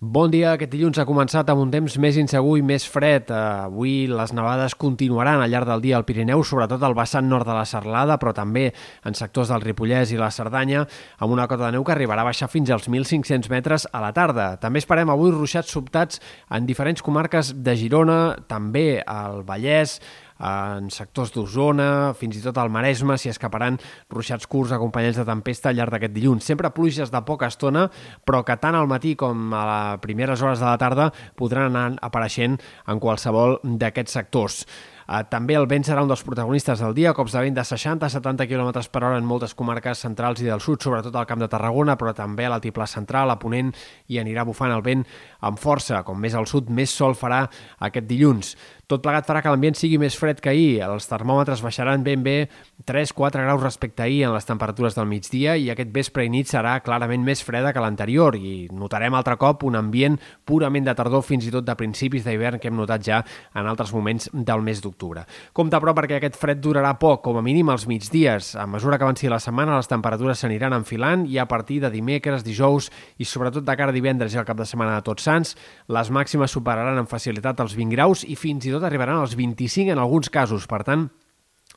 Bon dia. Aquest dilluns ha començat amb un temps més insegur i més fred. Avui les nevades continuaran al llarg del dia al Pirineu, sobretot al vessant nord de la Serlada, però també en sectors del Ripollès i la Cerdanya, amb una cota de neu que arribarà a baixar fins als 1.500 metres a la tarda. També esperem avui ruixats sobtats en diferents comarques de Girona, també al Vallès, en sectors d'Osona, fins i tot al Maresme, s'hi escaparan ruixats curts acompanyats de tempesta al llarg d'aquest dilluns. Sempre pluges de poca estona, però que tant al matí com a les primeres hores de la tarda podran anar apareixent en qualsevol d'aquests sectors. Eh, també el vent serà un dels protagonistes del dia, cops de vent de 60-70 km per hora en moltes comarques centrals i del sud, sobretot al Camp de Tarragona, però també a l'altiplà central, a Ponent, i anirà bufant el vent amb força. Com més al sud, més sol farà aquest dilluns. Tot plegat farà que l'ambient sigui més fred que ahir. Els termòmetres baixaran ben bé 3-4 graus respecte a ahir en les temperatures del migdia i aquest vespre i nit serà clarament més freda que l'anterior i notarem altre cop un ambient purament de tardor fins i tot de principis d'hivern que hem notat ja en altres moments del mes d'octubre. Compte però perquè aquest fred durarà poc, com a mínim als migdies. A mesura que avanci la setmana les temperatures s'aniran enfilant i a partir de dimecres, dijous i sobretot de cara a divendres i al cap de setmana de Tots Sants, les màximes superaran amb facilitat els 20 graus i fins i tot arribaran als 25 en alguns casos. Per tant,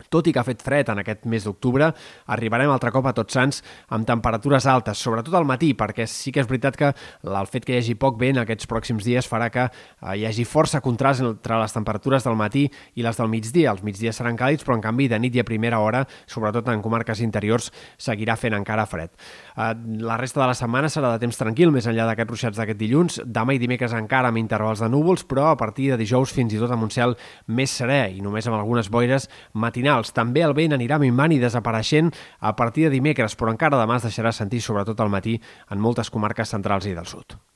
tot i que ha fet fred en aquest mes d'octubre, arribarem altre cop a Tots Sants amb temperatures altes, sobretot al matí, perquè sí que és veritat que el fet que hi hagi poc vent aquests pròxims dies farà que eh, hi hagi força contrast entre les temperatures del matí i les del migdia. Els migdies seran càlids, però en canvi de nit i a primera hora, sobretot en comarques interiors, seguirà fent encara fred. Eh, la resta de la setmana serà de temps tranquil, més enllà d'aquests ruixats d'aquest dilluns. Demà i dimecres encara amb intervals de núvols, però a partir de dijous fins i tot amb un cel més serè i només amb algunes boires matinals matinals. També el vent anirà minvant i desapareixent a partir de dimecres, però encara demà es deixarà sentir sobretot al matí en moltes comarques centrals i del sud.